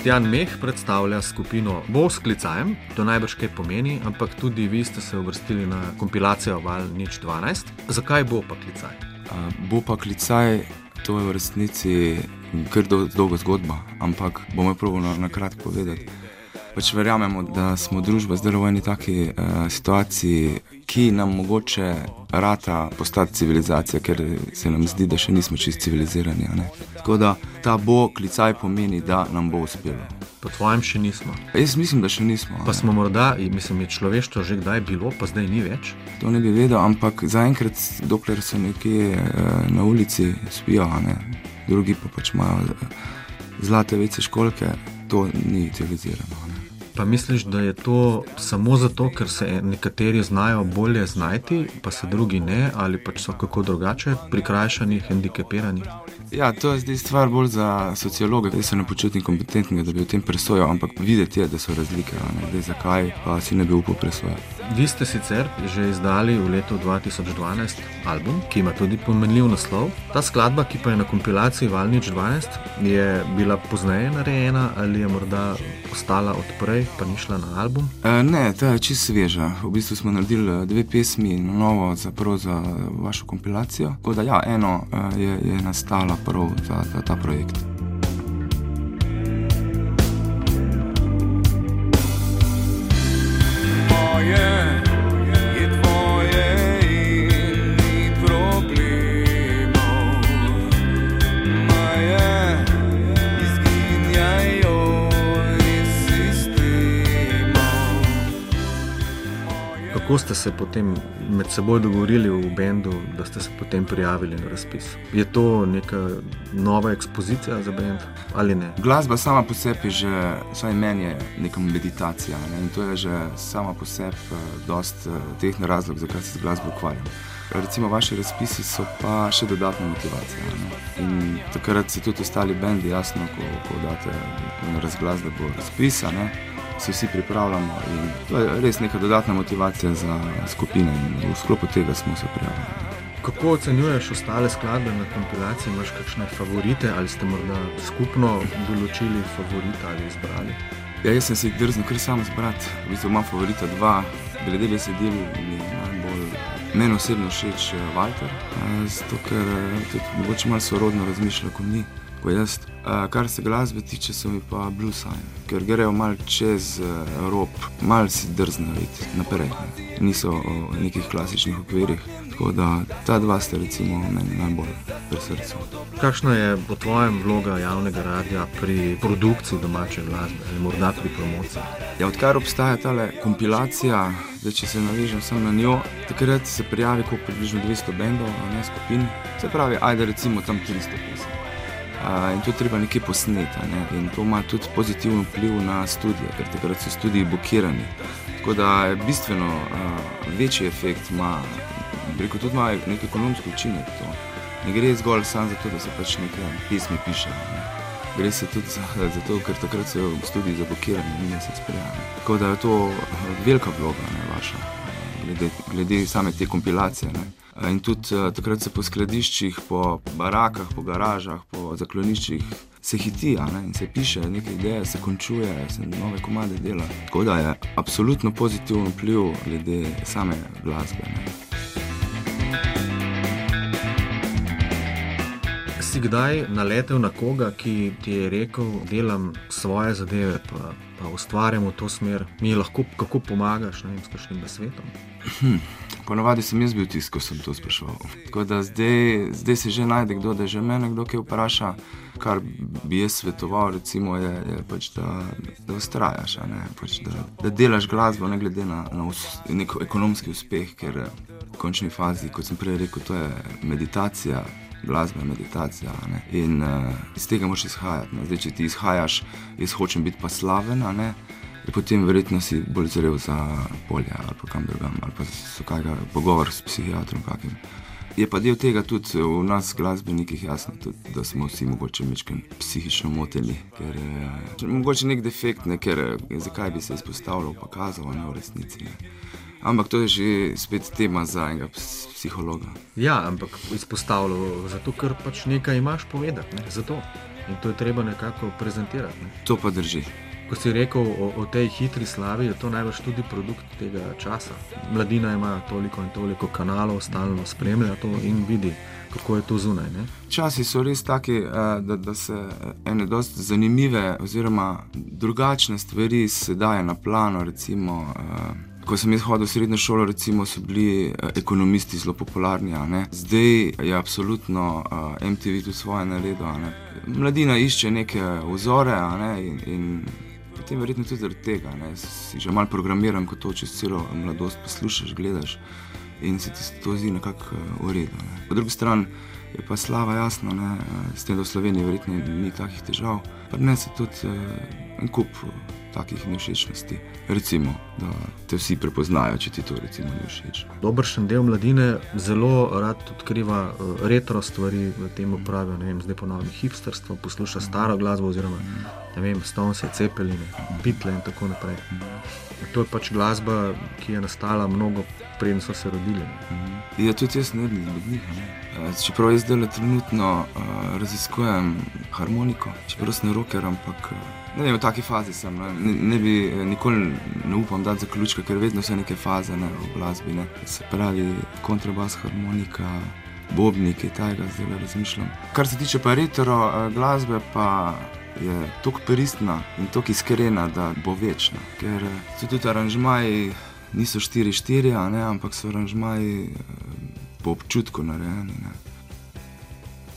Boštjan Meh predstavlja skupino Bo s klicajem, to najbrž kaj pomeni, ampak tudi vi ste se uvrstili na kompilacijo Val Nič 12. Zakaj bo pa klicaj? Uh, bo pa klicaj, to je v resnici kar do, dolga zgodba, ampak bomo prav na, na kratko povedati. Pač verjamemo, da smo družba zdaj v eni taki uh, situaciji, ki nam mogoče rata postati civilizacija, ker se nam zdi, da še nismo čist civilizirani. Tako da ta bo klicaj pomeni, da nam bo uspelo. Po tvojem še nismo. Jaz mislim, da še nismo. Pa smo morda, mislim, je človeštvo že kdaj bilo, pa zdaj ni več. To ne bi vedel, ampak zaenkrat, dokler so nekje uh, na ulici spijo, drugi pa pač imajo zlate vece školke, to ni civilizirano. Ne. Pa misliš, da je to samo zato, ker se nekateri znajo bolje znajti, pa se drugi ne, ali pač so kako drugače, prikrajšani, hendikepirani? Ja, to je zdaj stvar bolj za sociologe. Jaz se ne počutim kompetentnega, da bi o tem presojal, ampak videti je, da so razlike. Zdaj, zakaj pa si ne bi upal presojati? Vi ste sicer že izdali v letu 2012 album, ki ima tudi pomenljiv naslov. Ta skladba, ki pa je na kompilaciji Valnič 12, je bila pozneje narejena ali je morda ostala odprej, pa ni šla na album? E, ne, ta je čisto sveža. V bistvu smo naredili dve pesmi na novo za, za vašo kompilacijo. Tako da, ja, eno e, je, je nastala prav za, za ta projekt. Ste se potem med seboj dogovorili v bendu, da ste se potem prijavili na razpis? Je to neka nova ekspozicija za bend ali ne? Glasba sama po sebi, že vsaj meni je neka meditacija ne? in to je že sama po sebi dost uh, teh razlog, zakaj se z glasbo ukvarjam. Recimo, vaši razpisi so pa še dodatna motivacija. Ne? In takrat se tudi ostali bendi, jasno, ko, ko date razglas, da bo razpisan se vsi pripravljamo. To je res neka dodatna motivacija za skupine in v sklopu tega smo se prijavili. Kako ocenjuješ ostale skladbe na kompilaciji? Imáš kakšne favorite ali ste morda skupno določili favorite ali izbrali? Ja, jaz sem si jih drznil kar sam zbrati. V bistvu imam favorita dva, glede besedil mi je najbolj. Meni osebno všeč eh, Walter, eh, zato ker tudi mogoče malo sorodno razmišlja kot mi kot jaz. Kar se glasbe tiče, so mi pa bluesajni, ker grejo mal čez rob, mal si drzno videti naprej. Ne. Niso v nekih klasičnih okvirih. Tako da ta dva sta recimo meni najbolj pri srcu. Kakšna je po tvojem vloga javnega radia pri produkciji domače glasbe ali morda pri promociji? Ja, odkar obstaja ta kompilacija, da če se navežem samo na njo, takrat se prijavi kot približno 200 bendov, a ne skupin. Se pravi, ajde recimo tam 300 pesmi in to treba nekje posneti. Ne? In to ima tudi pozitiven vpliv na študije, ker takrat so študiji blokirani. Tako da bistveno uh, večji efekt, ima preko tudi ima nek ekonomski učinek. To. Ne gre zgolj samo za to, da se pač nekaj pismi piše. Ne? Gre se tudi za, za to, ker takrat so študiji zablokirani in ne se sprejemajo. Tako da je to velika vloga, ne vaša, glede, glede same te kompilacije. Ne? In tudi uh, takrat se po skladiščih, po barakah, po garažah, po zakloniščih se hiti in se piše, nekaj ideje se končuje, se nove komade dela. Tako da je absolutno pozitiven vpliv glede same glasbe. Ne. Si kdaj naletel na koga, ki ti je rekel, delam svoje zadeve, pa, pa ustvarjam v to smer, mi lahko kako pomagaš, ne vem, s kakšnim svetom? Hm. Ponovadi sem jaz bil tisti, ko sem to spraševal. Tako da zdaj, zdaj se že najde kdo, da že me kdo kaj vpraša. Kar bi jaz svetoval, recimo, je, je pač, da, da ustrajaš, pač, da, da delaš glasbo, ne glede na, na us, ekonomski uspeh, ker v končni fazi, kot sem prej rekel, to je meditacija. Glasba je meditacija ne? in uh, iz tega moraš izhajati. Zdaj, če ti izhajaš, jaz hočem biti pa slaven, potem verjetno si bolj zrel za polje ali pa kam drugam, ali pa so kaj pogovor s psihiatrom. Kakim. Je pa del tega tudi v nas, glasbenikih, jasno, tudi, da smo vsi mogoče nekaj psihično moteni, ker je mogoče nek defekt, ne, ker zakaj bi se izpostavljal, pa kazal, ne v resnici. Ne. Ampak to je že spet tema za enega psihologa. Ja, ampak izpostavljal zato, ker pač nekaj imaš povedati. Ne, in to je treba nekako prezentirati. Ne? To pa drži. Ko si rekel o, o tej hitri slavi, je to najbrž tudi produkt tega časa. Mladina ima toliko in toliko kanalov, stalno spremlja to in vidi, kako je to zunaj. Ne? Časi so res taki, eh, da, da se ene dosti zanimive oziroma drugačne stvari daje na plano. Recimo, eh, Ko sem jaz hodil v srednjo šolo, recimo, so bili eh, ekonomisti zelo popularni. Zdaj je absolutno MTV tudi svoje naredilo. Mladina išče neke vzore ne? in, in potem verjetno tudi zaradi tega. Ne? Si že malo programiran, ko to čez celo mladosti poslušaš, gledaš in se ti to zdi nekako v redu. Ne? Po drugi strani je pa slava jasno, ne? s tem, da v Sloveniji verjetno ni takih težav. Prenese tudi uh, en kup takih nevšečnosti. Recimo, da te vsi prepoznajo, če ti to recimo ni všeč. Dobršen del mladine zelo rad odkriva uh, retro stvari v tem upravljanju, ne vem, zdaj ponovno hipsterstvo, posluša staro glasbo oziroma ne vem, stonse, cepeline, bitle in tako naprej. To je pač glasba, ki je nastala mnogo preden so se rodili. Ja, tudi jaz ne vidim od njih. Čeprav jaz zdaj trenutno uh, raziskujem harmoniko, čeprav sem roker, ampak ne vem, v taki fazi sem. Ne, ne bi nikoli ne upam dati zaključka, ker vedno so neke faze ne, v glasbi. Ne. Se pravi, kontrabas, harmonika. Bobnik je tega, zdaj razmišljam. Kar se tiče pa retro glasbe, pa je tako pristna in tako iskrena, da bo večna. Ker so tudi aranžmaji niso 4-4, ampak so aranžmaji eh, po občutku narejeni. Ne.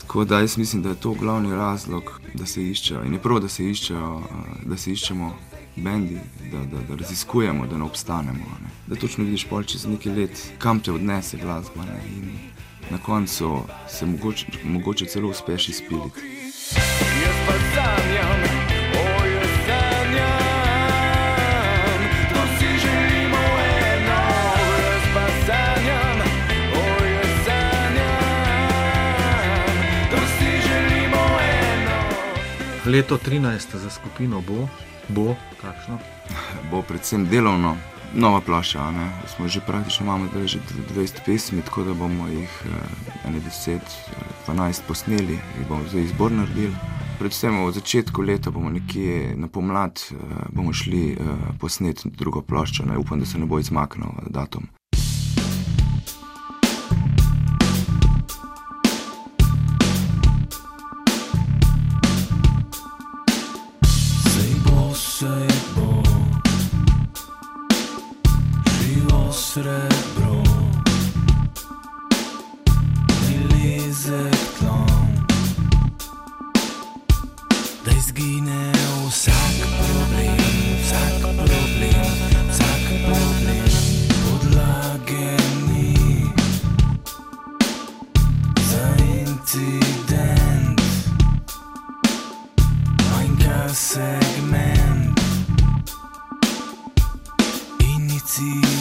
Tako da jaz mislim, da je to glavni razlog, da se iščejo. In je prav, da se, iščejo, eh, da se iščemo bendi, da, da, da raziskujemo, da ne obstanemo. Ne. Da točno vidiš, pol čez nekaj let, kam te odnese glasba. Ne. In na koncu se mogoče, mogoče celo uspeš izpiliti. Jaz pa sanjam. Leto 13 za skupino bo, bo kakšno? Bo predvsem delovno, nova plaša. Ne? Smo že praktično imamo že 20 pesmi, tako da bomo jih 10, 12 posneli in bomo zdaj izbor naredili. Predvsem v začetku leta bomo nekje na pomlad eh, bomo šli eh, posneti drugo ploščo. Ne? Upam, da se ne bo izmaknil datum. segment. Inizio.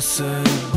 closer.